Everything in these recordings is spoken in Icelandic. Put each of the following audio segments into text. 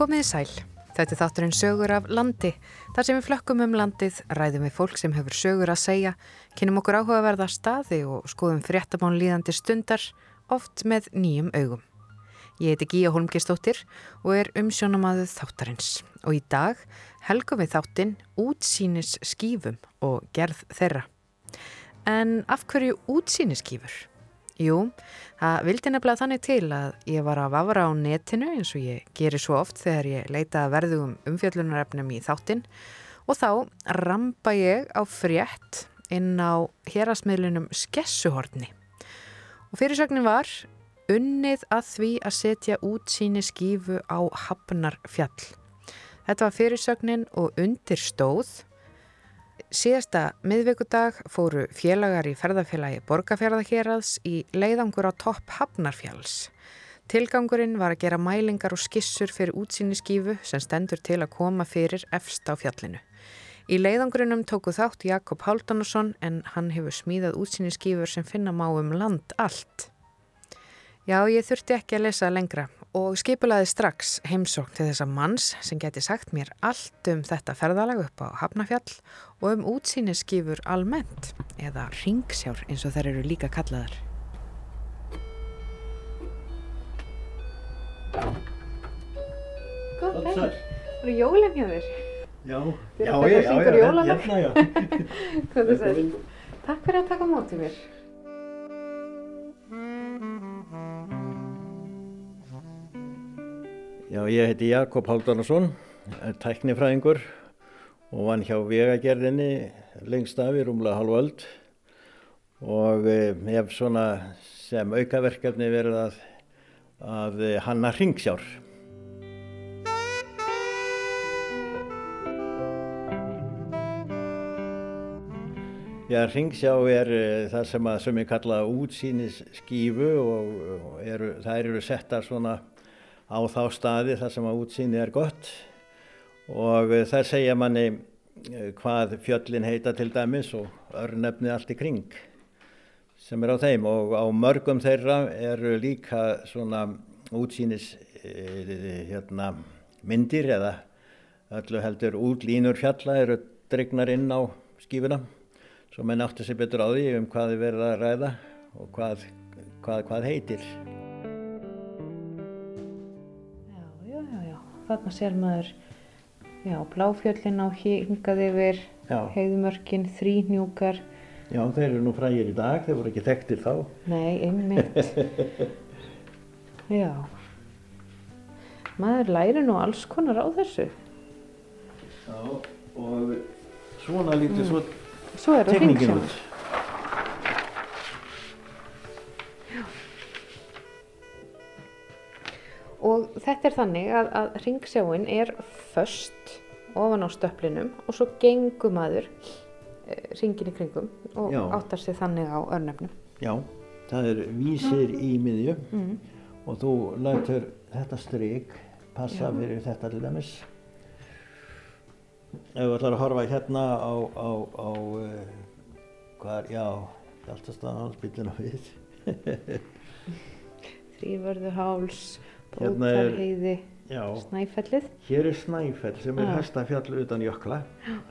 Komiði sæl. Þetta er þátturinn sögur af landi. Þar sem við flökkum um landið, ræðum við fólk sem hefur sögur að segja, kynum okkur áhugaverða staði og skoðum fréttamán líðandi stundar, oft með nýjum augum. Ég heiti Gíja Holmgistóttir og er umsjónamaðuð þáttarins. Og í dag helgum við þáttinn útsýnis skífum og gerð þeirra. En af hverju útsýnis skífur? Jú, það vildi nefnilega þannig til að ég var að vafra á netinu eins og ég gerir svo oft þegar ég leita að verðu um umfjöllunarefnum í þáttinn og þá rampa ég á frétt inn á hérasmiðlunum skessuhortni. Og fyrirsögnin var unnið að því að setja útsýni skífu á Hafnarfjall. Þetta var fyrirsögnin og undir stóð Síðasta miðvíkudag fóru félagar í ferðarfélagi Borgafjörðarheraðs í leiðangur á topp Hafnarfjalls. Tilgangurinn var að gera mælingar og skissur fyrir útsýniskífu sem stendur til að koma fyrir efst á fjallinu. Í leiðangurinnum tóku þátt Jakob Háldansson en hann hefur smíðað útsýniskífur sem finna má um land allt. Já, ég þurfti ekki að lesa lengra og skipulaði strax heimsókn til þessa manns sem geti sagt mér allt um þetta ferðalag upp á Hafnafjall og um útsýniskífur almennt eða ringsjár eins og þær eru líka kallaðar. Góð þegar, það eru jólinn hjá þér. Já, já, já, já, hérna, já. Hvað það segir? Takk fyrir að taka á móti mér. Já, ég heiti Jakob Háldarsson, tæknifræðingur og vann hjá vegagerðinni lengst af í rúmlega halvu öld og eh, hef svona sem aukaverkefni verið að, að eh, hanna hringsjár. Já, hringsjá er uh, það sem að sem ég kalla útsýnis skífu og, eru, þær eru settar svona á þá staði þar sem að útsýni er gott. Og uh, þær segja manni uh, hvað fjöllin heita til dæmis og örnefni allt í kring sem er á þeim. Og á mörgum þeirra eru líka svona útsýnis hérna, myndir eða öllu heldur útlínur fjalla eru dregnar inn á skífuna. Svo menn átti sér betur á því um hvað þið verið að ræða og hvað, hvað, hvað heitir. Þarna sér maður, já, bláfjöllin á hingað yfir, heiðumörkin, þrínjúkar. Já, þeir eru nú frægir í dag, þeir voru ekki þekktir þá. Nei, einmitt. já. Maður læri nú alls konar á þessu. Já, og svona lítið svo Svo er það tekningin út. Og þetta er þannig að, að ringsjáin er föst ofan á stöplinum og svo gengur maður e, ringin í kringum og Já. áttar sig þannig á örnefnum. Já, það er vísir í miðju Mm. og þú lætur þetta stryk passa Já. fyrir þetta til dæmis. Ef þú ætlar að horfa hérna á, á, á uh, hvað er, já, Hjaltastafan, bílun og við. Þrývörðu háls, Hérna bótarheiði, snæfellið. hér er Snæfell sem er Já. hæsta fjall utan jökla,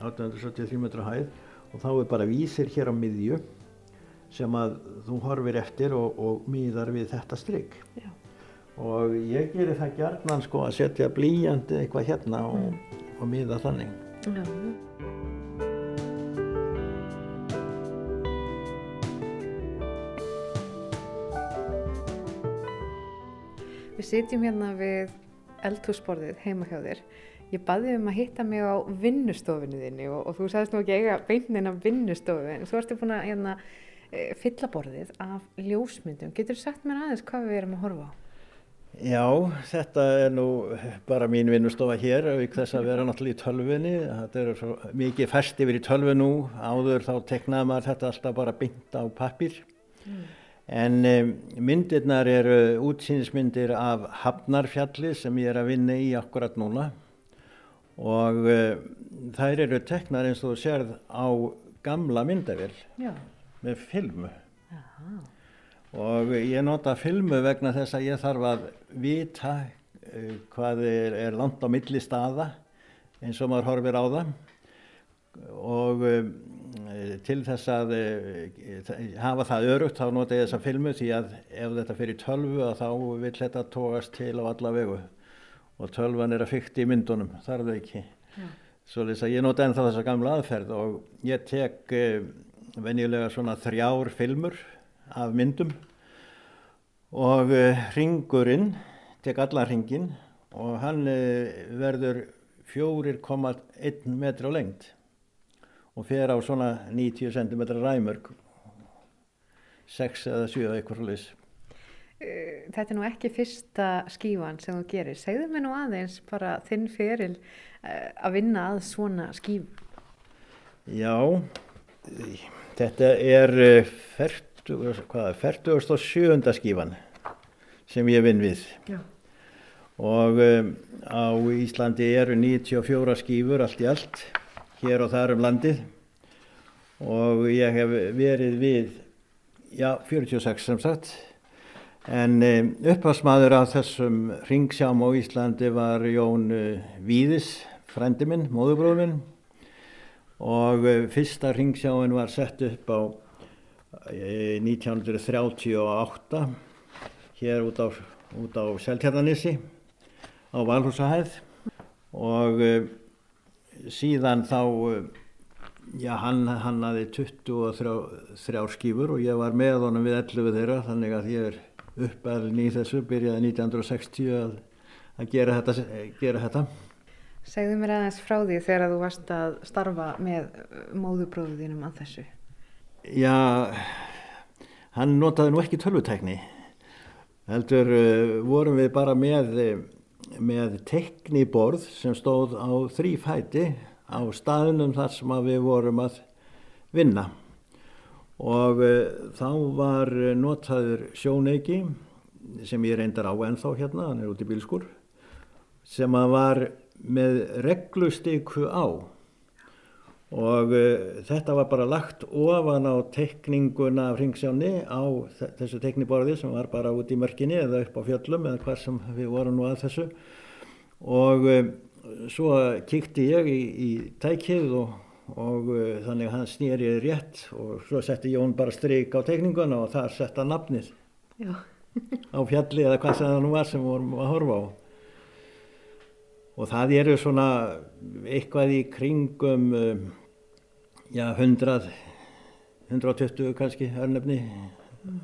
873 metra hæð og þá er bara vísir hér á miðju sem að þú horfir eftir og, og miðar við þetta stryk. Já. Og ég gerir það gjarnan sko að setja blíjandi eitthvað hérna og, og miða þannig. Já. Sitjum hérna við eldhúsborðið heima hjá þér. Ég baði um að hitta mig á vinnustofinu þinni og, og þú sagðist nú ekki eiga beinnin af vinnustofu en þú ertu búin að hérna, eh, fylla borðið af ljósmyndum. Getur þú sagt mér aðeins hvað við erum að horfa á? Já, þetta er nú bara mín vinnustofa hér, auk þess að vera náttúrulega í tölvunni. Þetta er svo mikið færst yfir í tölvu nú. Áður þá teknaði maður þetta alltaf bara beint á pappir. En um, myndirnar eru útsýnismyndir af Hafnarfjalli sem ég er að vinna í akkurat núna. Og uh, þær eru teknar eins og þú sérð á gamla myndavél Já. með filmu. Aha. Og ég nota filmu vegna þess að ég þarf að vita uh, hvað er, er langt á milli staða eins og maður horfir á það og um, til þess að uh, hafa það örugt þá nota ég þessa filmu því að ef þetta fyrir tölvu þá vil þetta tóast til á alla vegu og tölvan er að fykta í myndunum, þar er það ekki. Ja. Svo þess að ég nota ennþá þessa gamla aðferð og ég tek uh, venjulega svona þrjár filmur af myndum og uh, ringurinn, tek allar ringin og hann verður 4,1 metr á lengt og fer á svona 90 cm ræmörg 6 eða 7 eitthvað slúðis eh, Þetta er nú ekki fyrsta skífan sem þú gerir. Segðu mig nú aðeins bara þinn feril eh, að vinna að svona skíf. Já þetta er 40, hvað, 47. skífan sem ég vinn við. Já. Og um, á Íslandi eru 94 skífur allt í allt hér og þar um landið. Og ég hef verið við já, 46 sem sagt. En um, upphásmaður af þessum ringsjám á Íslandi var Jón uh, Víðis frendi minn, móðubróð minn. Og uh, fyrsta ringsjáin var sett upp á uh, 1938 hér út á, á Seltjarnanissi á Valhúsahæð. Og síðan þá, uh, já hann, hann hafi 23 skífur og ég var með honum við 11 þeirra þannig að ég er uppalinn í þessu, byrjaði 1960 að, að gera, þetta, gera þetta. Segðu mér aðeins frá því þegar þú varst að starfa með móðubróðinum að þessu. Já, hann notaði nú ekki tölvutækni heldur uh, vorum við bara með með tekniborð sem stóð á þrý fæti á staðunum þar sem við vorum að vinna. Og uh, þá var notaður sjóneiki sem ég reyndar á ennþá hérna, hann er út í bílskur sem að var með reglustyku á og uh, þetta var bara lagt ofan á tekninguna af ringsjáni á þessu tekniborði sem var bara út í mörkinni eða upp á fjöllum eða hvað sem við vorum nú að þessu. Og um, svo kikti ég í, í tækið og, og uh, þannig hann snýrið rétt og svo setti Jón bara stryk á tekninguna og þar setta nafnið á fjalli eða hvað sem það nú var sem vorum að horfa á. Og það eru svona eitthvað í kringum um, já, 100, 120 kannski örnefni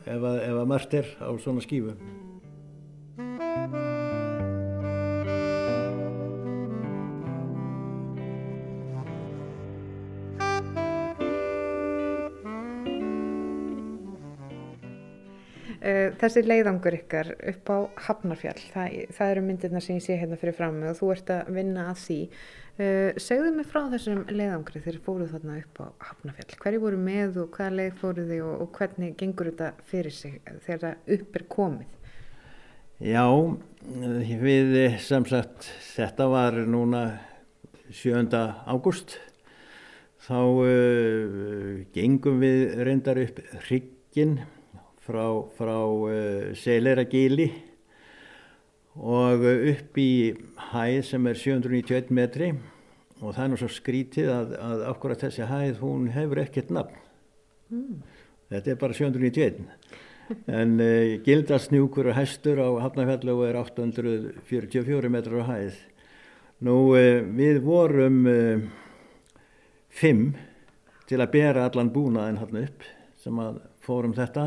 ef að, ef að margt er á svona skífu. Eh, þessi leiðangur ykkar upp á Hafnarfjall, það, það eru myndirna sem ég sé hérna fyrir fram og þú ert að vinna að því. Uh, segðu mig frá þessum leiðangri þegar fóruð þarna upp á Hafnarfjall. Hverju voru með og hvaða leið fóruð þið og, og hvernig gengur þetta fyrir sig þegar það upp er komið? Já, við sem sagt, þetta var núna 7. ágúst. Þá uh, gengum við reyndar upp hrygginn frá, frá uh, Seleiragíli og upp í hæð sem er 791 metri. Og það er nú svo skrítið að, að akkurat þessi hæð hún hefur ekkert nafn. Mm. þetta er bara 791 en uh, gildasnjúkur og hestur á Hafnarfjallu er 844 metrar á hæð. Nú uh, við vorum uh, fimm til að bera allan búnaðin hann upp sem að fórum þetta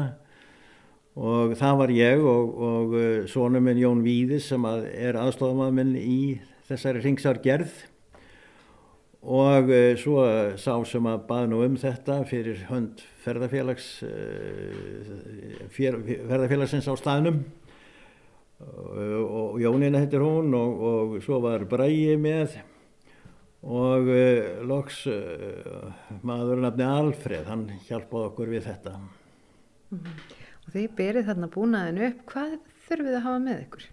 og það var ég og, og uh, sónum minn Jón Víðis sem að er aðstofamað minn í þessari ringsargerð og uh, svo sá sem að baði nú um þetta fyrir hönd ferðarfélags, uh, ferðarfélagsins á staðnum. Og Jónina heitir hún og, og svo var Bræi með. Og loks maður nafni Alfred, hann hjálpaði okkur við þetta. Og þið berið þarna búnaðinu upp, hvað þurfum við að hafa með ykkur?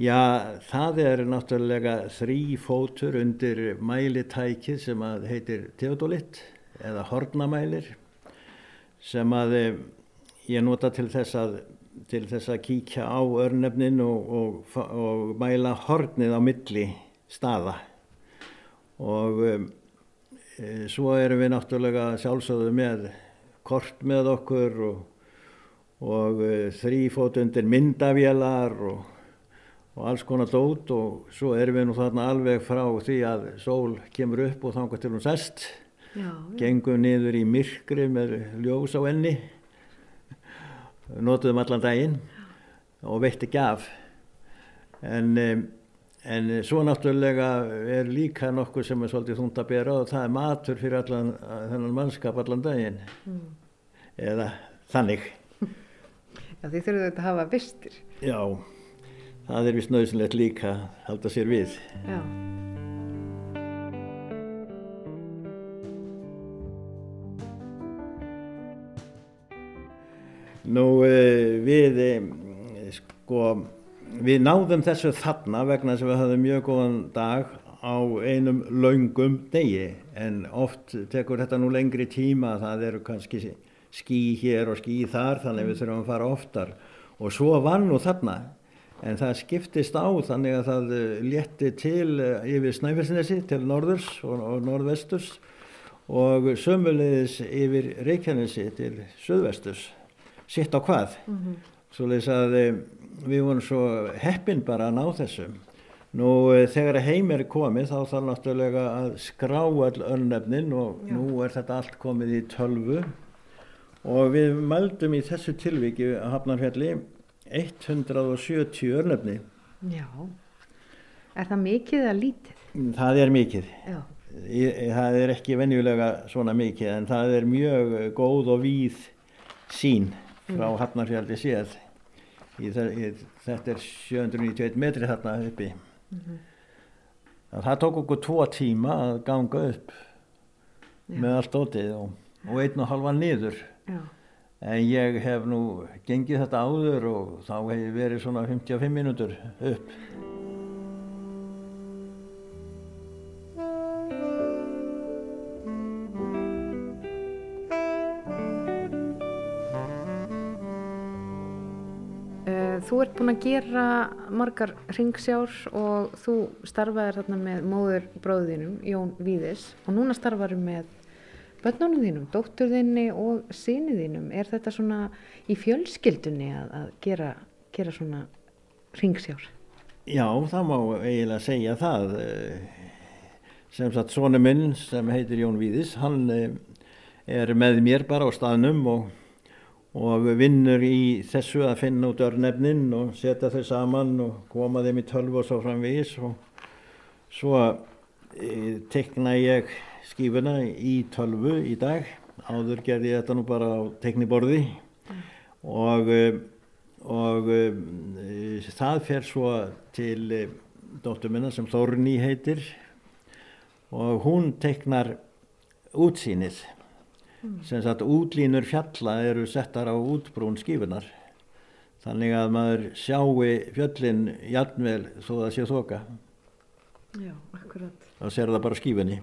Já, það er náttúrulega þrý fótur undir mælitækið sem að heitir teodolitt eða hornamælir sem að eh, ég nota til þess að til þess að kíkja á örnefnin og, og, og mæla hornið á milli staða og um, e, svo erum við náttúrulega sjálfsögðu með kort með okkur og, og e, þrýfótundir myndavélar og og alls konar dót og svo erum við nú þarna alveg frá því að sól kemur upp og þangar til hún sest. Já, gengum niður í myrkri með ljós á enni notuðum allan daginn og veitt ekki af en, en svo náttúrulega er líka nokkuð sem er svolítið þúnd að bera og það er matur fyrir allan þennan mannskap allan daginn. Mm. eða þannig Já því þurfum við að hafa vistir Já það er vist nöðsynlegt líka að halda sér við. Já. Nú eh, við, eh, sko, við náðum þessu þarna vegna sem við höfum mjög góðan dag á einum laungum degi en oft tekur þetta nú lengri tíma það eru kannski skí hér og skí þar þannig við þurfum að fara oftar. Og svo var nú þarna en það skiptist á þannig að það eh, létti til eh, yfir Snæfellsnesi til norðurs og, og norðvesturs og sömulegis yfir Reykjanesi til söðvesturs sitt á hvað? Mm -hmm. svo leiðis að eh, við vorum svo heppin bara að ná þessum nú þegar heim er komið þá þarf náttúrulega að skrá all örnefnin og Já. nú er þetta allt komið í tölvu og við mældum í þessu tilviki að Hafnarfjalli 170 örnöfni. Já, er það mikið eða lítið? Það er mikið. Já. Það er ekki venjulega svona mikið en það er mjög góð og víð sín frá mm. Hafnarfjaldi séð. Þetta er 791 metri þarna uppi. Mm -hmm. Það tók okkur tvo tíma að ganga upp Já. með allt ótið og, og einn og halva niður. Já en ég hef nú gengið þetta áður og þá hef ég verið svona 55 minútur upp. Eh, þú ert búinn að gera margar ringsjár og þú starfaðir þarna með móður bróðinum, Jón Víðis, og núna starfaður með börnunum þínum, dóttur þinni og síni þínum, er þetta svona í fjölskyldunni að, að gera, gera svona ringsjár? Já, það má eiginlega segja það sem sagt sonu minn sem heitir Jón Víðis hann eh, er með mér bara á staðnum og, og vinnur í þessu að finna út örnefnin og setja þau saman og koma þeim í tölvu og svo framvís og svo e, tekna ég skífuna í tölvu í dag. Áður gerði ég þetta nú bara á tekniborði mm. og, eh, og e, það fer svo til e, dóttur minna sem Þorni heitir. Og hún teknar útsýnið. Mm. sem sagt útlínur fjalla eru settar á útbrún skífunar þannig að maður sjáu fjöllin jætnvel þó það sé þoka. Já, akkurat. Þá ser það bara skífunni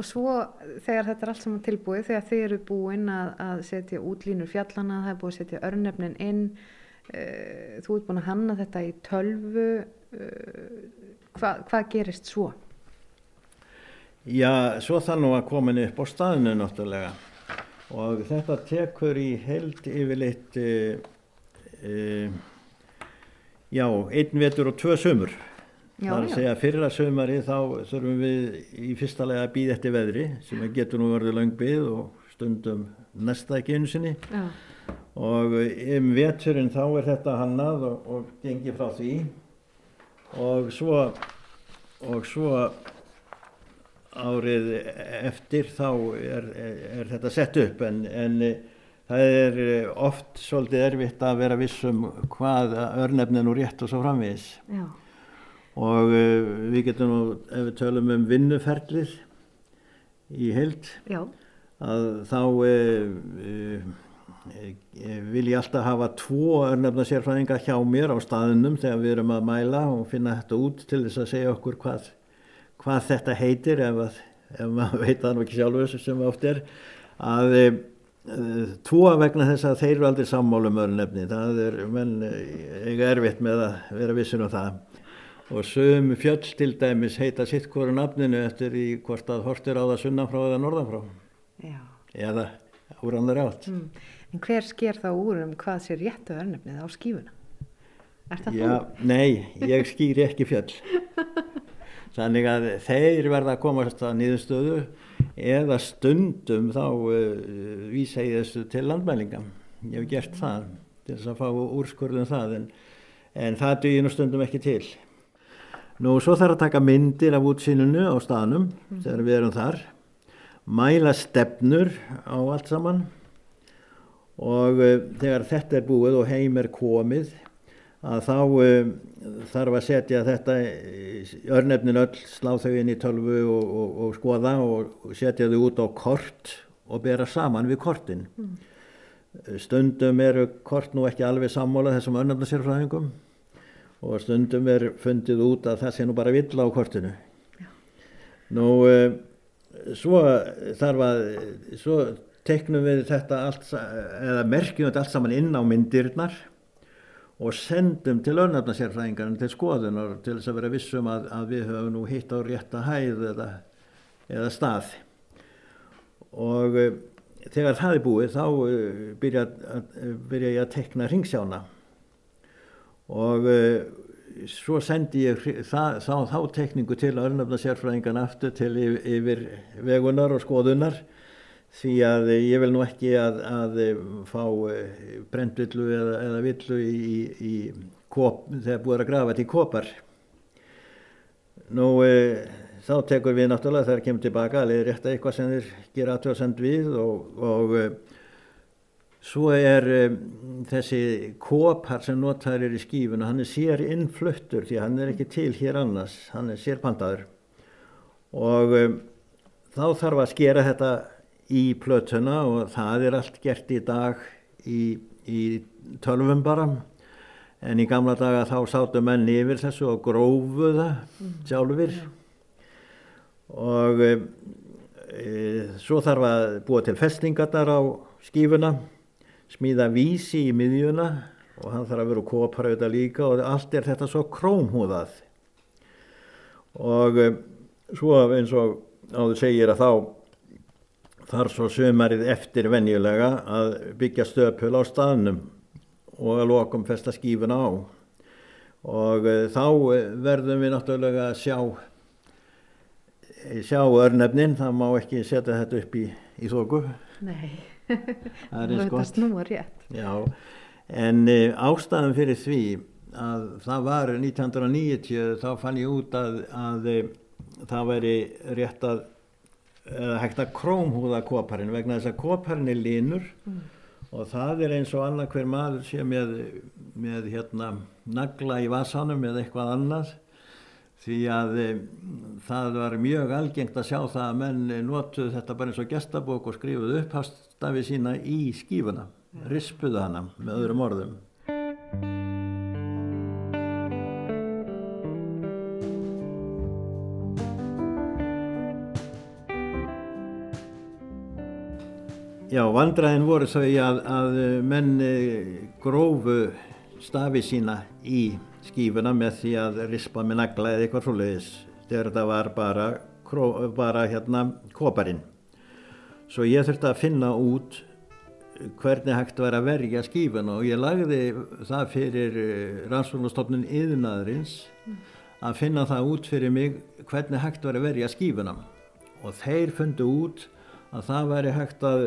og svo þegar þetta er allt saman tilbúið þegar þið eru búin að, að setja útlínur fjallana, það er búið að setja örnefnin inn uh, þú ert búin að hanna þetta í tölvu uh, hva, hvað gerist svo? Já, svo það nú að komin upp á staðinu náttúrulega og þetta tekur í held yfirleitt uh, já, einn vetur og tvö sömur Já, það er að segja að fyrra sömari þá þurfum við í fyrsta lega að býða eftir veðri sem getur nú verið langbið og stundum næsta ekki einu sinni Já. og um veturinn þá er þetta hannað og, og gengið frá því og svo, og svo árið eftir þá er, er, er þetta sett upp en, en það er oft svolítið erfitt að vera vissum hvað örnefnin og rétt og svo framvegis. Já og uh, við getum nú, ef við tölum um vinnuferlið í heild Já. að þá uh, uh, vil ég alltaf hafa tvo örnefna sérfræðinga hjá mér á staðunum þegar við erum að mæla og finna þetta út til þess að segja okkur hvað, hvað þetta heitir ef, að, ef maður veit það nú ekki sjálfur sem oft er að tvo vegna þess að þeir eru aldrei sammálum örnefni, það er, menn, er erfitt með að vera vissin um það og sögum fjöll til dæmis heita sitt hverju nafninu eftir í hvort að hortir á það sunnanfrá eða norðanfrá Já. eða úr annar átt. Mm. En hver sker þá úr um hvað sé réttu örnefnið á skífuna? Er það Já, þú? nei, ég skýri ekki fjöll. Þannig að þeir verða að komast að nýðustöðu eða stundum þá uh, vísa ég þessu til landmælinga. Ég hef gert það til þess að fá úrskurðum það en, en það dugir nú stundum ekki til. Nú svo þarf að taka myndir af útsýnunu á staðnum mm. þegar við erum þar, mæla stefnur á allt saman og uh, þegar þetta er búið og heim er komið að þá um, þarf að setja þetta örnefnin öll, slá þau inn í tölvu og, og, og skoða og setja þau út á kort og bera saman við kortin. Mm. Stundum eru kort nú ekki alveg sammála þessum örnefnasérfræðingum og stundum er fundið út að það sé nú bara vill á kortinu. Já. Nú, um, svo þarf að, svo teknum við þetta allt, eða merkjum þetta allt saman inn á myndirnar og sendum til örnafnasérfræðingarinn til skoðunar til þess að vera vissum að, að við höfum nú hitt á rétta hæð eða, eða stað og uh, þegar það er búið þá uh, byrja, byrja ég að tekna ringsjána og svo sendi ég það, þá, þá tekningu til örnafnasérfræðingarinn aftur til yfir vegunar og skoðunar því að ég vil nú ekki að, að fá eh, brendvillu eða, eða villu í, í kop, þegar búið að grafa til kopar. Nú þá tekur við náttúrulega þegar kemur tilbaka að leiði rétt að eitthvað sem þeir gera aðtöðsend við og, og svo er e, þessi kopar sem notaður er í skífun og hann er sér innfluttur því hann er ekki til hér annars, hann er sér pantaður og þá þarf að skera þetta í plötuna og það er allt gert í dag í, í tölvum bara. En í gamla daga þá sátu menn yfir þessu og grófu það mm. sjálfur og e, e, svo þarf að búa til festningarnar á skífuna smíða vísi í miðjuna og hann þarf að vera kóparauða líka og allt er þetta svo krómhúðað. Og e, svo eins og áður segir að þá þar svo sömarið eftir venjulega að byggja stöpul á staðnum og að lokum festa skífuna á. Og uh, þá eh, verðum við náttúrulega að sjá sjá örnefnin það má ekki setja þetta upp í, í þóku Nei, það er snúa rétt. Já, en uh, ástæðan fyrir því að það var 1990 þá fann ég út að, að uh, það væri rétt að eða hægt að krómhúða koparinn vegna þess að koparinn er línur mm. og það er eins og annað hver maður sé með, með hérna, nagla í vasanum eða eitthvað annað því að e, það var mjög algengt að sjá það að menn notuð þetta bara eins og gestabók og skrifuð upp hafstafi sína í skífuna, rispuðu hana með öðrum orðum. Já, vandræðin voru þau að, að menn grófu stafi sína í skífuna með því að rispa með nagla eða eitthvað svoleiðis þegar þetta var bara, bara hérna koparinn. Svo ég þurfti að finna út hvernig hægt var að verja skífuna og ég lagði það fyrir eh, rannsóknastofnun yðnaðurins að finna það út fyrir mig hvernig hægt var að verja skífuna og þeir fundu út að það væri hægt að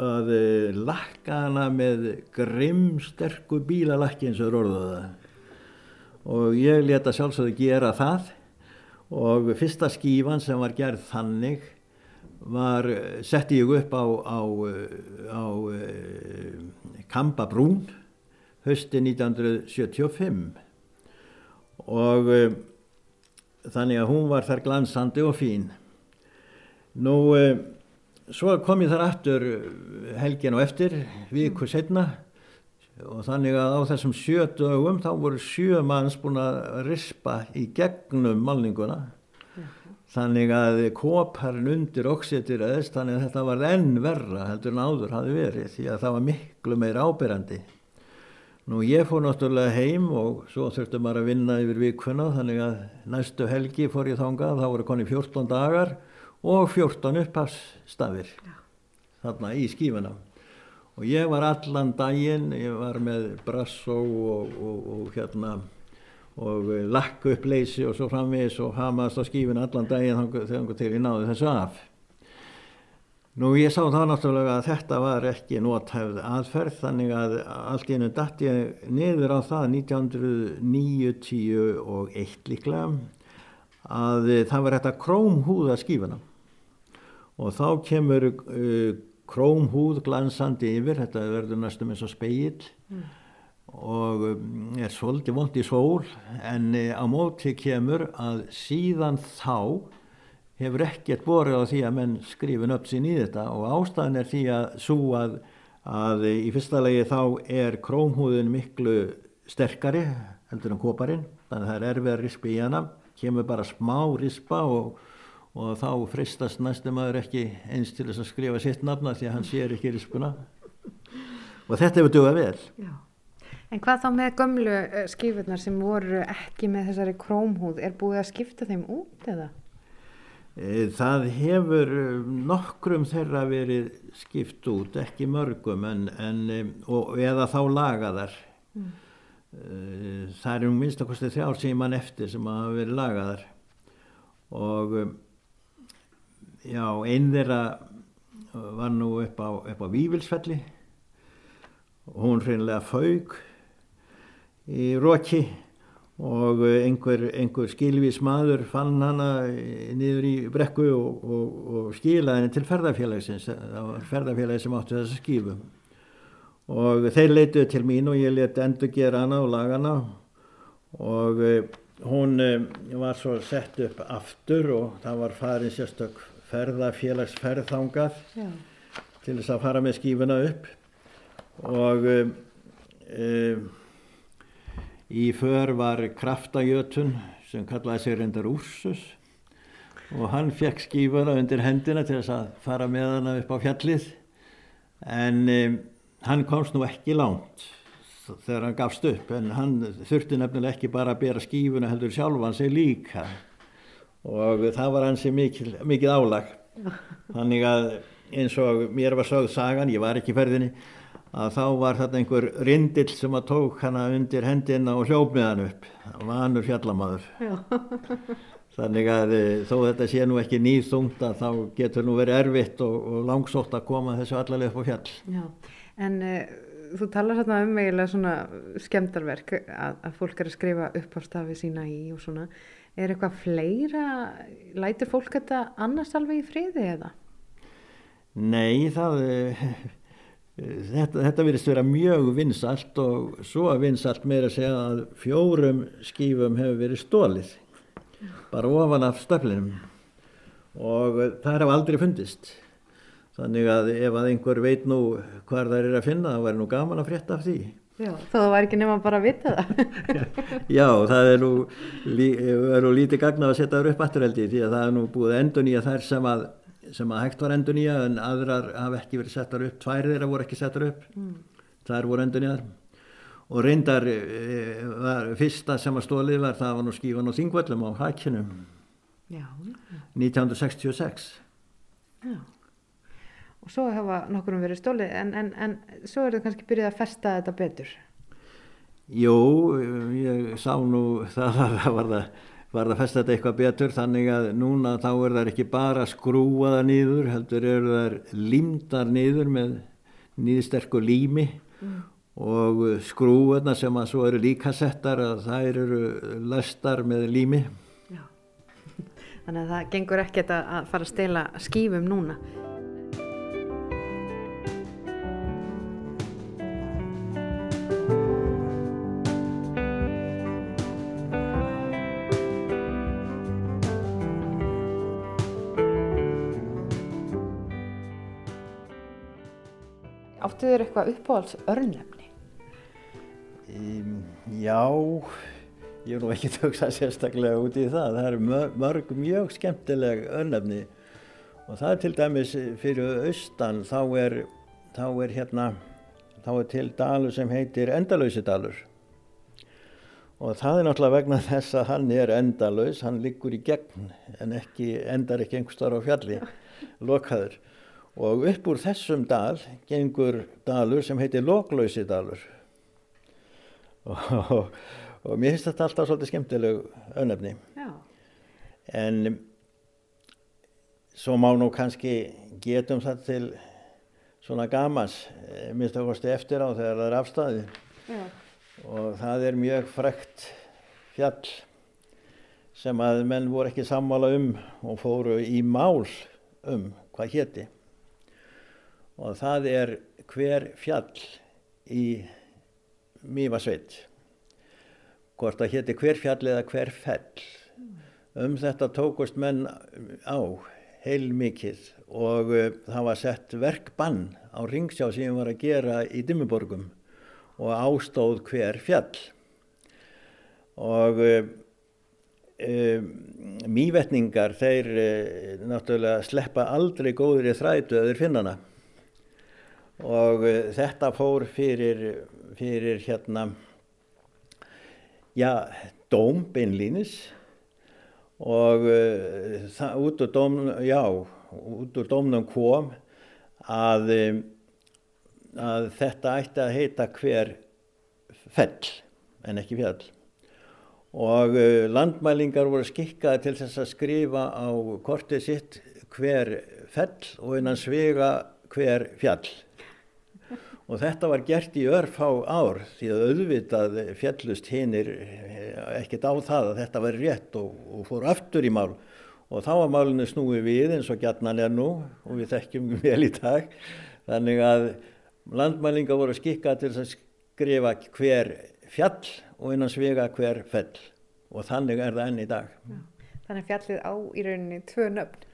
að eh, lakka hana með grimmsterku bílalakki eins og orðuða og ég leta sjálfsögðu gera það. Og fyrsta skífan sem var gerð þannig var, setti ég upp á, á, á eh, Kambabrún hösti 1975 og eh, þannig að hún var þar glansandi og fín. Nú svo kom ég þar aftur eh, helgin og eftir, viku setna og þannig að á þessum sjö dögum þá voru sjö manns búin að rispa í gegnum malninguna þannig að koparinn undir oxetir eðst þannig að þetta var enn verra heldur en áður hafi verið því að það var miklu meir ábyrjandi. Nú ég fór náttúrulega heim og svo þurfti maður að vinna yfir vikuna þannig að næstu helgi fór ég þángað, þá voru koni 14 dagar og 14 upphafsstafir þarna í skífuna. Og ég var allan daginn, ég var með brassó og, og, og hérna og lakk upp leysi og svo framvegis og hamaðast á skífinu allan daginn þegar til ég náði þessu af. Nú ég sá þá náttúrulega að þetta var ekki nóthæfð aðferð þannig að allt í ennum dætt ég niður á það 1991 líklega að það var þetta krómhúða skífuna og þá kemur uh, krómhúð glansandi yfir, þetta verður næstum eins og speill mm. Og um, er svolítið vond í sól en eh, á móti kemur að síðan þá hefur ekkert borðið á því að menn skrifin upp sín í þetta. Og ástæðan er því að svo að, að í fyrsta legi þá er krómhúðin miklu sterkari heldur en koparinn þannig að það er erfið að rispa í hana. Kemur bara smá rispa og, og þá fristast næstum aður ekki eins til þess að skrifa sitt nafna því að hann sér ekki rispuna og þetta hefur dugað vel Já En hvað þá með gömlu eh, skifurnar sem voru ekki með þessari krómhúð, er búið að skipta þeim út eða? E, það hefur eh, nokkrum þeirra verið skipt út, ekki mörgum, en, en, e, og, eða þá lagaðar. Mm. Það er um minnst að kosti þjár síman eftir sem hafa verið lagaðar. Og já, einn þeirra var nú upp á, upp á Vívilsfelli og hún hreinlega fauk í Róki og einhver, einhver skilvís maður fann hana niður í brekku og, og, og skilaði henni til ferðarfélagsins það var ferðarfélagi sem átti þessa skifu og þeir leituði til mín og ég leti endur gera hana og laga hana. Og eh, hún eh, var svo sett upp aftur og það var farin sérstök ferðarfélagsferðþángað til þess að fara með skífuna upp. Og e, Í för var kraftajötun sem kallaði sig reyndar Úrsus. Og hann fekk skífana undir hendina til þess að fara með hana upp á fjallið. En um, hann komst nú ekki langt þegar hann gafst upp. En hann þurfti nefnilega ekki bara að bera skífuna heldur sjálfan sig líka og það var hansi mikil, mikið álag. Þannig að eins og mér var sögð sagan, ég var ekki ferðinni að þá var þetta einhver rindill sem að tók hana undir hendina og hljópið hann upp. Vanur fjallamadur þannig að e, þó þetta sé nú ekki nýðþungt að þá getur nú verið erfitt og, og langsótt að koma þessu allarlega upp á fjall. Já, en e, þú talar hérna um eiginlega svona skemdarverk að, að fólk er að skrifa upp á stafi sína í og svona. Er eitthvað fleira lætur fólk þetta annars alveg í friði eða? Nei, það er Þetta, þetta virðist vera mjög vinsalt og svo vinsalt meira að segja að fjórum skífum hefur verið stólið bara ofan af stöflinum. Og það er af aldrei fundist þannig að ef að einhver veit nú hvað það er að finna það væri nú gaman að frétta af því. Já, þá það var ekki nema bara að vita það. Já, það er nú, er nú lítið gagnað að setja það upp afturhaldi því að það er nú búið endur nýja þær sem að sem að hægt var endur nýja en aðrar hafa ekki verið settar upp. Tvær þeirra voru ekki settar upp. Mm. þar voru endur nýjar og reyndar e, var, fyrsta sem að stólið var það var nú skífan og þingvöllum á hækjunum 1966 Já og svo hefa nokkurum verið stólið en, en, en svo er það kannski byrjuð að festa þetta betur Jú, ég sá nú það, það var það var það að festa þetta eitthvað betur þannig að núna þá er það ekki bara skrúaða nýður heldur eru það límdar nýður með nýðsterku lími mm. og skrúaðna sem að svo eru líka settar að það eru lastar með lími Já. Þannig að það gengur ekkert að fara að stela skífum núna Áttu þér eitthvað uppáhalds örnefni? Um, já, ég er nú ekki töksa sérstaklega út í það. Það eru mörg, mörg mjög skemmtileg örnefni og það er til dæmis fyrir austan þá er, þá er hérna, þá er til dalur sem heitir Endalausidalur og það er náttúrulega vegna þess að hann er endalaus, hann liggur í gegn en ekki, endar ekki einhver starf á fjalli, lokaður og upp úr þessum dal gengur dalur sem heitir Loklausidalur og, og, og mér finnst þetta alltaf svolítið skemmtileg önöfni en svo má nú kannski getum það til svona gamas eh, minnst að kosti eftir á þegar það er afstæði Já. og það er mjög frekt fjall sem að menn voru ekki sammála um og fóru í mál um hvað hétti og það er hver fjall í Mývasveit hvort það hétti hver fjall eða hver fell. Um þetta tókust menn á heil mikið og uh, það var sett verkbann á ringsjá sem var að gera í Dimmuborgum og ástóð hver fjall. Og uh, mývetningar þeir náttúrulega sleppa aldrei góður í þrætu að þeir finna hana og þetta fór fyrir, fyrir hérna já, dóm beinlínis. Og uh, það, út úr dómnum, já, út úr dómnum kom að, um, að þetta ætti að heita hver fell en ekki fjall. Og landmælingar voru skikkaði til þess að skrifa á kortið sitt hver fell og innan svega hver fjall og þetta var gert í örf á ár því að auðvitað fjallust hinnir ekkert á það að þetta var rétt og, og fór aftur í mál. Og þá var málinu snúið við eins og gætnan er nú og við þekkjum vel í dag. Þannig að landmælinga voru skikka til að skrifa hver fjall og innan svega hver fell. Og þannig er það enn í dag. Þannig fjallið á í rauninni tvö nöfn.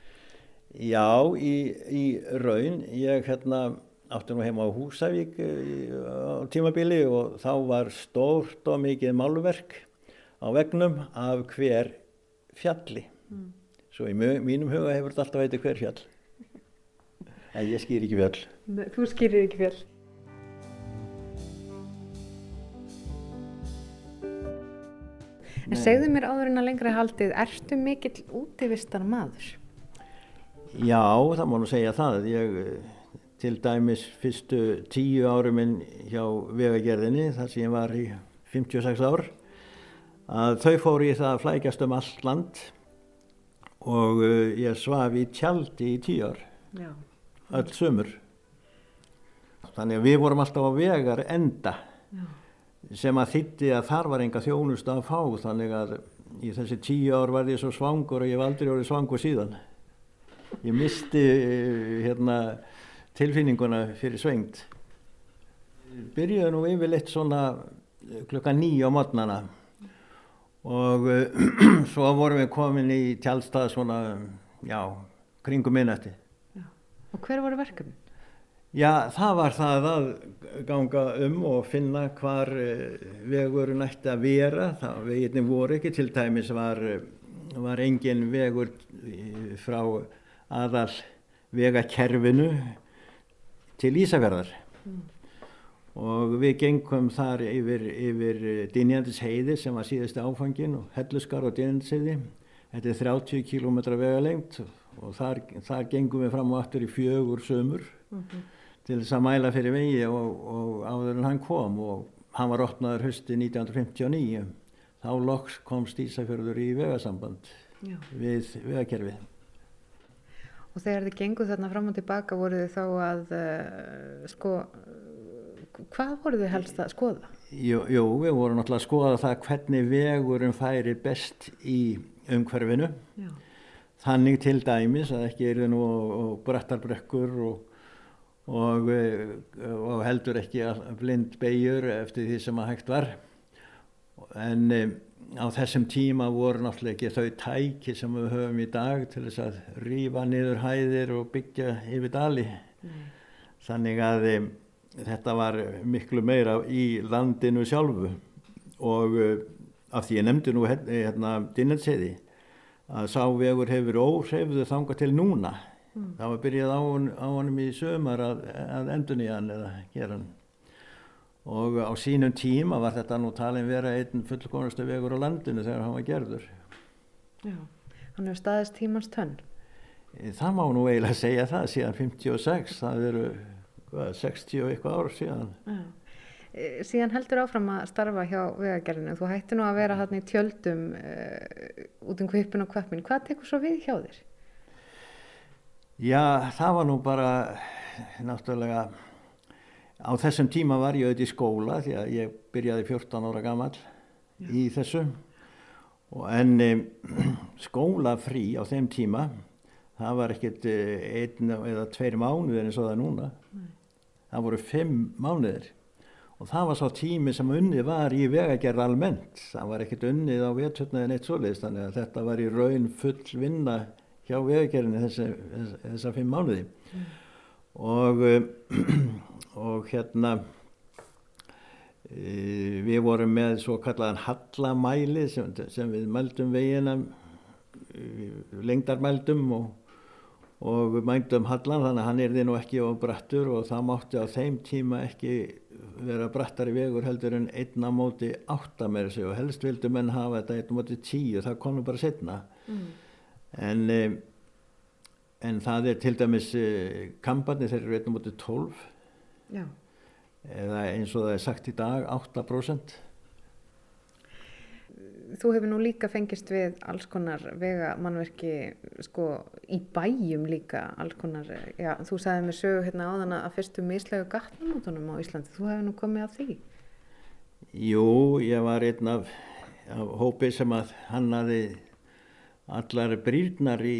Já, í, í raun ég hérna átti nú heima á Húsavík eh, á tímabili og þá var stórt og mikið málverk á vegnum af hver fjalli. Mm. Svo í mínum huga hefur þetta alltaf heiti hver fjall. En ég skýr ekki fjall. Þú skýrir ekki fjall. En segðu mér áður en að lengra haldið, ertu mikill útivistar maður? Já, það má nú segja það. Ég til dæmis fyrstu tíu áruminn hjá vegagerðinni þar sem ég var í 56 ár að þau fóru í það að flækjast um allt land og uh, ég svaf í tjaldi í tíu ár Já. öll sömur þannig að við vorum alltaf á vegar enda Já. sem að þýtti að þar var enga þjónust að fá þannig að í þessi tíu ár var ég svo svangur og ég var aldrei orðið svangur síðan ég misti uh, hérna tilfinninguna fyrir svengt. Byrjuði nú yfirleitt svona eh, klukka nýja á modnana og uh, svo vorum við komin í tjálstað svona, já, kringum minnætti. Og hver voru verkefni? Já, það var það að ganga um og finna hvar uh, vegurinn ætti að vera. Það veginni voru ekki, til dæmis var, var engin vegur frá aðal vegakerfinu til Ísafjörðar mm. og við gengum þar yfir, yfir Dinjandis heiði sem var síðusti áfangin og Helluskar og Dinjandis heiði þetta er 30 km vega lengt og þar, þar gengum við fram og aftur í fjögur sömur mm -hmm. til þess að mæla fyrir vegi og, og áður en hann kom og hann var opnaður hösti 1959 þá loks komst Ísafjörður í vegasamband Já. við vegakerfið Og þegar þið genguð þarna fram og tilbaka voru þið þá að uh, sko, hvað voru þið helst að skoða? Jú, jú, við vorum náttúrulega að skoða það hvernig vegurum færi best í umhverfinu. Já. Þannig til dæmis að ekki eru nú brættarbrekkur og, og, eh, og heldur ekki blind beigur eftir því sem að hægt var. En um, á þessum tíma voru náttúrulega ekki þau tæki sem við höfum í dag til þess að rýfa niður hæðir og byggja yfir dali mm. þannig að um, þetta var miklu meira í landinu sjálfu og uh, af því ég nefndi nú hérna Dinnetseiði að sá vegur hefur óhreyfðu þanga til núna mm. það var byrjað á, á honum í sömar að, að endun í hann eða gera hann og á sínum tíma var þetta nú talin vera einn fullkonastu vegur á landinu þegar hann var gerður Já, hann hefur staðist tímans tönn Það má nú eiginlega segja það síðan 56, það eru hvað, 60 og eitthvað ár síðan Já Eh, síðan heldur áfram að starfa hjá vegagerðinu. Þú hætti nú að vera hann í tjöldum uh, út um kvipin og kvöppin. Hvað tekur svo við hjá þér? Já, það var nú bara náttúrulega á þessum tíma var ég auðvitað í skóla því að ég byrjaði 14 ára gammal Já. í þessu og en um, skólafrí á þeim tíma það var ekkert einn eða tveir mánuðir eins og það núna Nei. það voru fimm mánuðir og það var svo tími sem unnið var í vegagerð almennt það var ekkert unnið á vétutnaðin eitt svoleiðist þannig að þetta var í raun full vinna hjá vegagerðinni þessa, þessa fimm mánuði mm. Og og hérna e, við vorum með svo kallaðan hallamæli sem, sem við mældum vegina lengdarmældum og og mændum hallan þannig að hann er því nú ekki á brattur og það mátti á þeim tíma ekki vera brattar í vegur heldur en einna móti átta með þessu og helst vildu menn hafa þetta einna móti tíu það nú bara setna mm. en um, en það er til dæmis uh, kampanir þeir eru einna móti tólf. Já. eða eins og það er sagt í dag 8% þú hefur nú líka fengist við alls konar vega mannverki sko í bæjum líka alls konar, já þú sagði mér sögu hérna áðan að fyrstu mislegu gatnamótunum á Íslandi, þú hefur nú komið að því? Jú, ég var einn af, af hópi sem að hannaði allar brýrnar í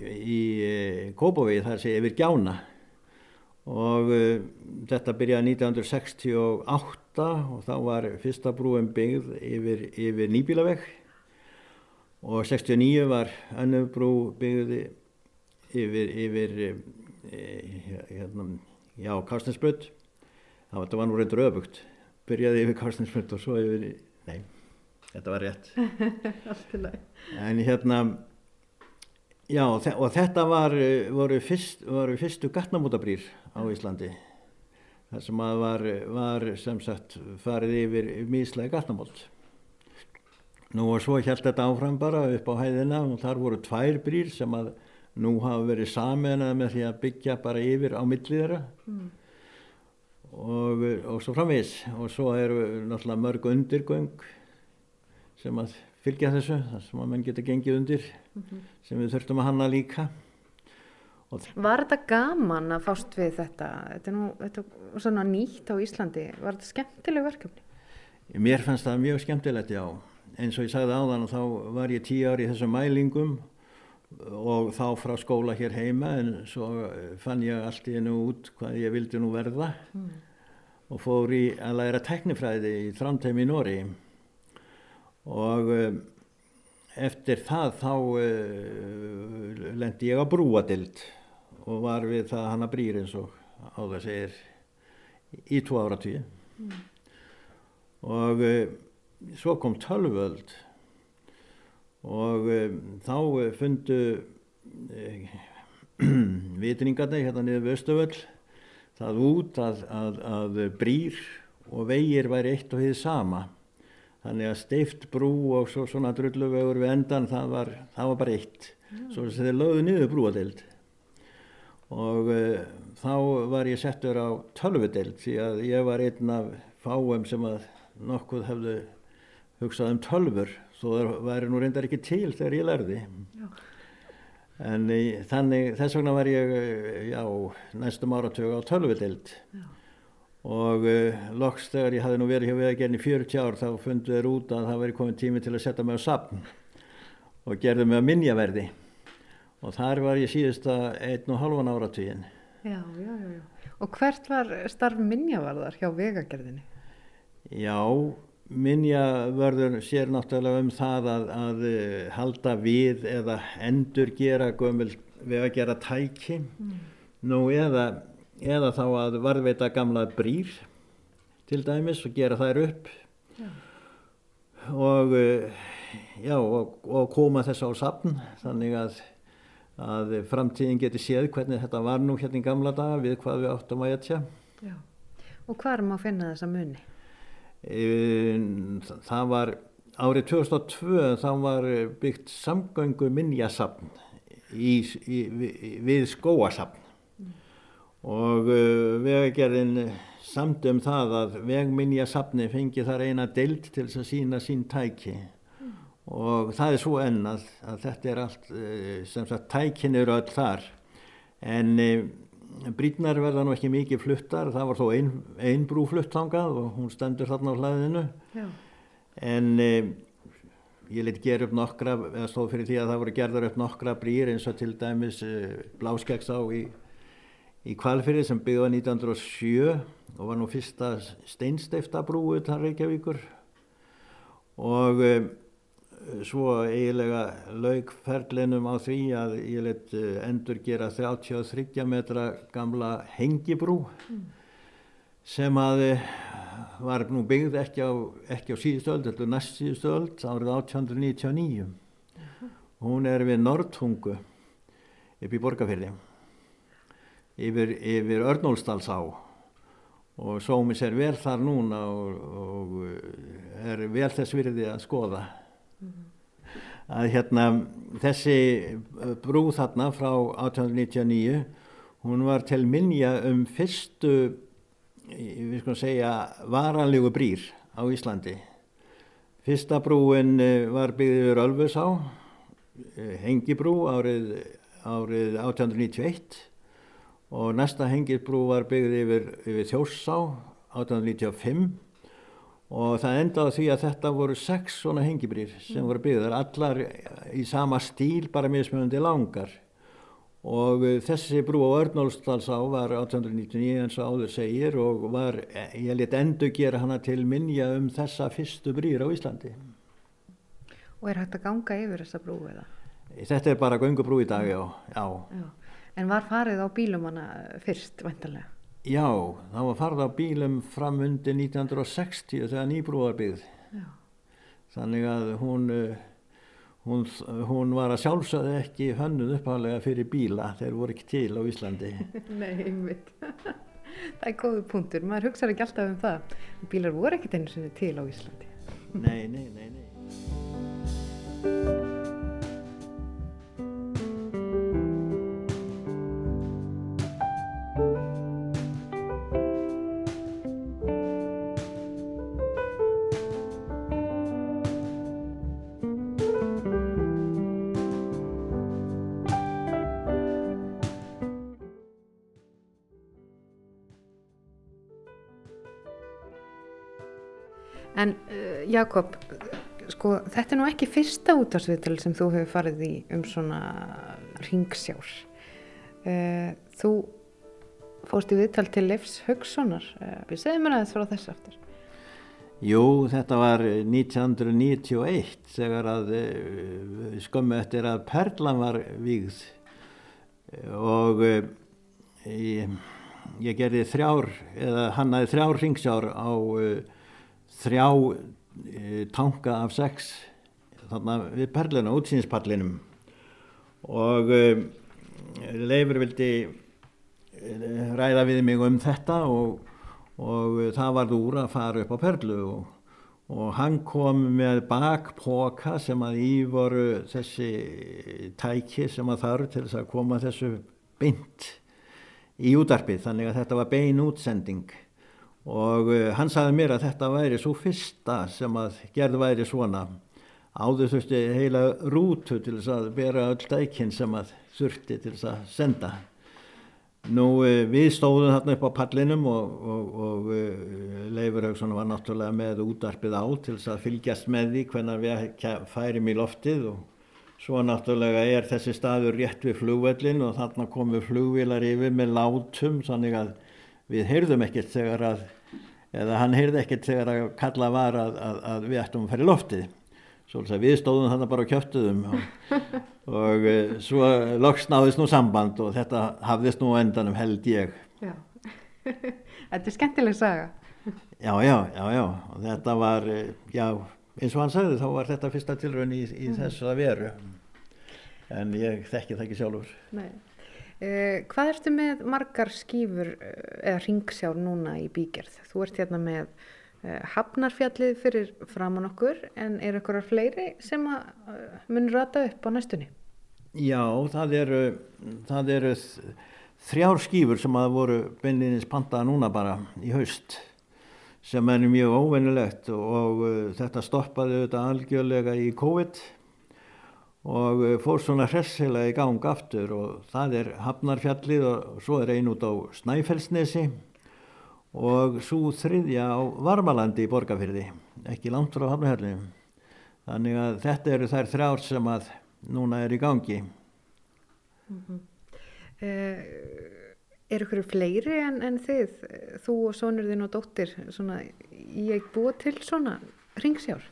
í eh, Kópavíð þar sé yfir gjána. Og uh, þetta byrjaði 1968 og þá var fyrsta brúin byggð yfir, yfir nýbílavegg og 69 var annu brú byggð yfir, yfir e, hérna, já, Karstensbrödd það var nú reyndur öfugt. Byrjaði yfir Karstensbrödd og svo yfir nei, þetta var rétt. En hérna Já og þetta var, voru, fyrst, voru fyrstu gatnamótabrýr á Íslandi þar sem að var, var sem sagt farið yfir míslega gatnamót. Nú og svo held þetta áfram bara upp á hæðina og þar voru tvær brýr sem að nú hafa verið saminað með því að byggja bara yfir á milliðra mm. og, og svo framvis og svo eru náttúrulega mörg undirgöng sem að fylgja þessu þar sem að menn geta gengið undir mm -hmm. sem við þurftum að hanna líka Var þetta gaman að fást við þetta? Þetta er nú þetta er svona nýtt á Íslandi var þetta skemmtileg verkefni? Mér fannst það mjög skemmtilegt já eins og ég sagði áðan og þá var ég tíu ári í þessum mælingum og þá frá skóla hér heima en svo fann ég allt í hennu út hvað ég vildi nú verða mm. og fór í að læra teknifræði í Trondheim í Nóri og um, eftir það þá uh, lendi ég á brúadild og var við það hann að brýr eins og á það segir í tvo ára tíu mm. og uh, svo kom tölvöld og þá fundu vitningarna hérna niður við Östuvöll það út að, að, að brýr og vegir væri eitt og hið sama þannig að steift brú og svo, svona drulluvegur við endan það var, það var bara eitt. Mm. svo þeir lögðu niður brúadeild. Og uh, þá var ég settur á tölvudeild því að ég var einn af fáum sem að nokkuð hefðu hugsað um tölfur þó það væri nú reyndar ekki til þegar ég lærði. Já. en í, þannig þess vegna var ég eh, já, næstum áratögu á tölvudeild. Já og uh, loks þegar ég hafði nú verið hjá vegagerðin í 40 ár þá fundu þeir út að það væri komið tími til að setja mig á sapn og gerðu mig á minjaverði og þar var ég síðasta einn og halvan áratvíðin Já, já, já. Og hvert var starf minjavarðar hjá vegagerðinni? Já, minjavörður sér náttúrulega um það að, að uh, halda við eða endur gera gömul vegagerða tæki mm. nú eða eða þá að varðveita gamla brýr til dæmis og gera þær upp Já. og, já, og, og koma þess á sapn þannig að, að framtíðin geti séð hvernig þetta var nú hérna í gamla daga við hvað við áttum að etja. Og hvað er maður að finna þessa muni? Það var árið 2002 þá var byggt samgöngu minnjasapn í, í, við skóasapn. Og uh, vegagerðin samt um það að vegminjasapni fengi þar eina deild til að sína sín tæki mm. og það er svo enn að, að þetta er allt, uh, sem sagt tækin eru öll þar en uh, brýtnar verða nú ekki mikið fluttar, það var þó ein, ein brú fluttangað og hún stendur þarna á hlaðinu Já. en ég lit gera upp nokkra, eða stóð fyrir því að það voru gerðar upp nokkra brýr eins og til dæmis uh, Bláskeggs á í, í Kvalfyrði sem byggði á 1907 og var nú fyrsta steinsteifta brúið þar Reykjavíkur og uh, svo eiginlega laugferlinum á því að ég uh, endur gera 33 metra gamla hengibrú mm. sem að var nú byggð ekki á, ekki á síðustöld, þetta er næst síðustöld árið 1899 uh -huh. hún er við Nordhungu upp í Borgafyrði yfir, yfir Örnólsdalsá og sómis er vel þar núna og, og er vel þess virði að skoða. Uh -huh. að hérna þessi brú þarna frá 1899 hún var til minja um fyrstu við skulum segja varanlegu brýr á Íslandi. Fyrsta brúin eh, var byggðið yfir Ölfusá eh, hengibrú árið, árið 1891 og næsta hengibrú var byggðið yfir, yfir Þjórsá 1895 og það endaði því að þetta voru sex svona hengibrýr sem voru byggðar allar í sama stíl bara mismunandi langar og þessi brú á Örnólfsdalsá var 1899 eins og áður segir og var, ég let endur gera hana til minja um þessa fyrstu brýr á Íslandi. Og er hægt að ganga yfir þessa brú eða? Þetta er bara gangubrú í dag, já. já. já. En var farið á bílum hana fyrst, vantarlega? Já, það var farið á bílum fram undir 1960 þegar nýbrú var byggð. Já. Þannig að hún eh, Hún, hún var að sjálfsögðu ekki hönnuð uppháðlega fyrir bíla þeir voru ekki til á Íslandi Nei, einmitt Það er góðu punktur, maður hugsaður ekki alltaf um það bílar voru ekki einu sinni til á Íslandi Nei, nei, nei, nei. Jakob, sko þetta er nú ekki fyrsta útásviðtal sem þú hefur farið í um svona ringsjár. Uh, þú fóst í viðtal til Leifs Haugssonar. Uh, við segjum mér aðeins frá þessu aftur. Jú, þetta var 1991 þegar að skömmu eftir að Perlan var vígð og ég, ég gerði þrjár, eða hann aðeins þrjár ringsjár á þrjá tanka af sex þarna við perluna, útsýnispallinum. Og e, Leifur vildi e, ræða við mig um þetta og, og það var úr að fara upp á perlu og, og hann kom með bakpoka sem að í voru þessi tæki sem að þarf til þess að koma þessu beint í útarpið þannig að þetta var bein útsending og uh, hann sagði mér að þetta væri svo fyrsta sem að gerð væri svona. Áður þurfti heila rútu til þess að bera öll dækinn sem að þurfti til þess að senda. Nú uh, við stóðum þarna upp á pallinum og, og, og uh, Leifur Haugsson var náttúrulega með útarpið á til þess að fylgjast með því hvernig við færim í loftið og Svo náttúrulega er þessi staður rétt við flugvellin og þarna komu flugvilar yfir með látum þannig að við heyrðum ekkert þegar að eða hann heyrði ekkert þegar að kalla var að, að, að við ættum að fara í loftið Svolítið við stóðum þannig bara á kjöftuðum og, og e, svo loks náðist nú samband og þetta hafðist nú endanum held ég. Já, þetta er skemmtileg saga. Já, já, já, já, og þetta var, e, já, eins og hann sagði þá var þetta fyrsta tilraun í, í mm. þess að veru en ég þekki það ekki sjálfur Nei Eh, hvað ertu með margar skýfur eh, eða ringsjár núna í bígerð? Þú ert hérna með eh, hafnarfjallið fyrir framann okkur en er eitthvað fleiri sem mun rata upp á næstunni? Já, það eru, það eru þrjár skýfur sem að voru beinlinis pantaða núna bara í haust sem er mjög óvennilegt og, uh, þetta stoppaði auðvitað algjörlega í COVID og eh, fór svona hressilega í gang aftur og það er Hafnarfjallið og svo er ein út á Snæfellsnesi og svo þriðja á Varmalandi í Borgafyrði, ekki langt frá Hafnarfjallið. Þannig að þetta eru þær þrjár sem að núna er í gangi. Mm -hmm. eh, er ykkur fleiri en, en þið, þú og sonurðin og dóttir, svona, ég búið til svona ringsjár?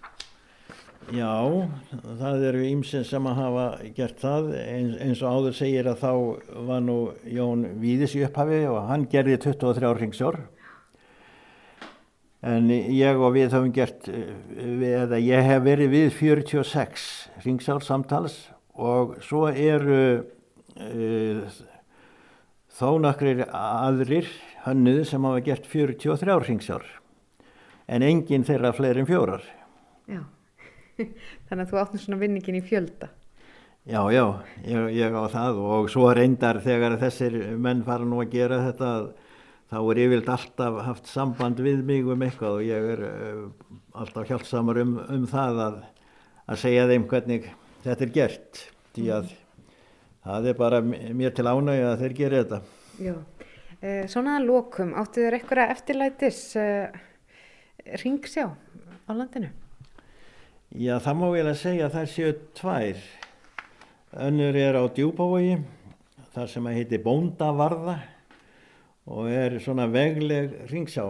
Já, það eru ímsinn sem að hafa gert það. Eins, eins og áður segir að þá var nú Jón Víðis í upphafi og hann gerði 23 ringsjór en ég og við höfum gert eða ég hef verið við 46 ringsjór samtals og svo eru uh, þó nakrir aðrir hannuð sem hafa gert 43 ringsjór en enginn þeirra fleiri en fjórar. Já Þannig að þú áttum svona vinningin í fjölda. Já, já, ég, ég á það og svo reyndar þegar þessir menn fara nú að gera þetta þá er yfirlt alltaf haft samband við mig um eitthvað og ég er uh, alltaf hjálpsamar um, um það að, að segja þeim hvernig þetta er gert því að mm. það er bara mér til ánægi að þeir gera þetta. Já, eh, svona að lókum, áttu þér eitthvað eftirlætis eh, ringsjá á landinu? Já, það má ég alveg segja að það séu tvær. Önnur er á djúbavogi, þar sem að heiti Bóndavarða og er svona vegleg ringsjá.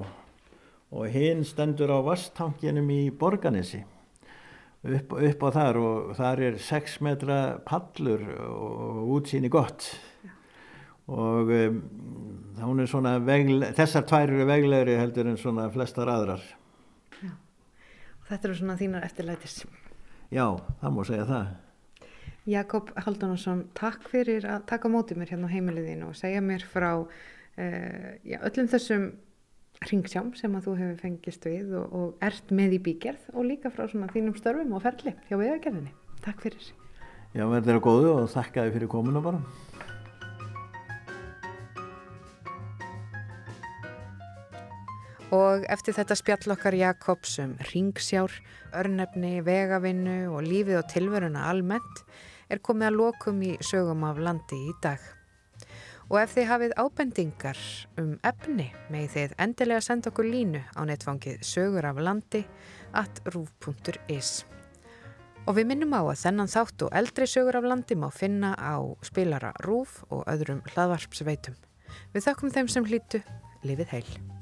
Og hinn stendur á vasttanginum í Borganesi upp, upp á þar og þar er 6 metra pallur og útsýni gott. Já. Og um, vegleg, þessar tvær eru veglegri heldur en svona flestar aðrar. Þetta eru svona þínar eftirlætis. Já, það múið segja það. Jakob Haldunarsson, takk fyrir að taka mótið mér hérna á heimiliðinu og segja mér frá uh, já, öllum þessum ringsjám sem að þú hefur fengist við og, og ert með í bígerð og líka frá svona þínum störfum og ferli hjá viðagerðinni. Takk fyrir. Já, verður það góðu og þakka þið fyrir kominu bara. Og eftir þetta spjallokkar Jakobs um ringsjár, örnefni, vegavinnu og lífið og tilveruna almennt er komið að lokum í sögum af landi í dag. Og ef þið hafið ábendingar um efni með þið endilega senda okkur línu á netfangið sögur af landi at rúf.is. Og við minnum á að þennan þátt og eldri sögur af landi má finna á spilara rúf og öðrum hlaðvarpsveitum. Við þakkum þeim sem hlýtu, lifið heil.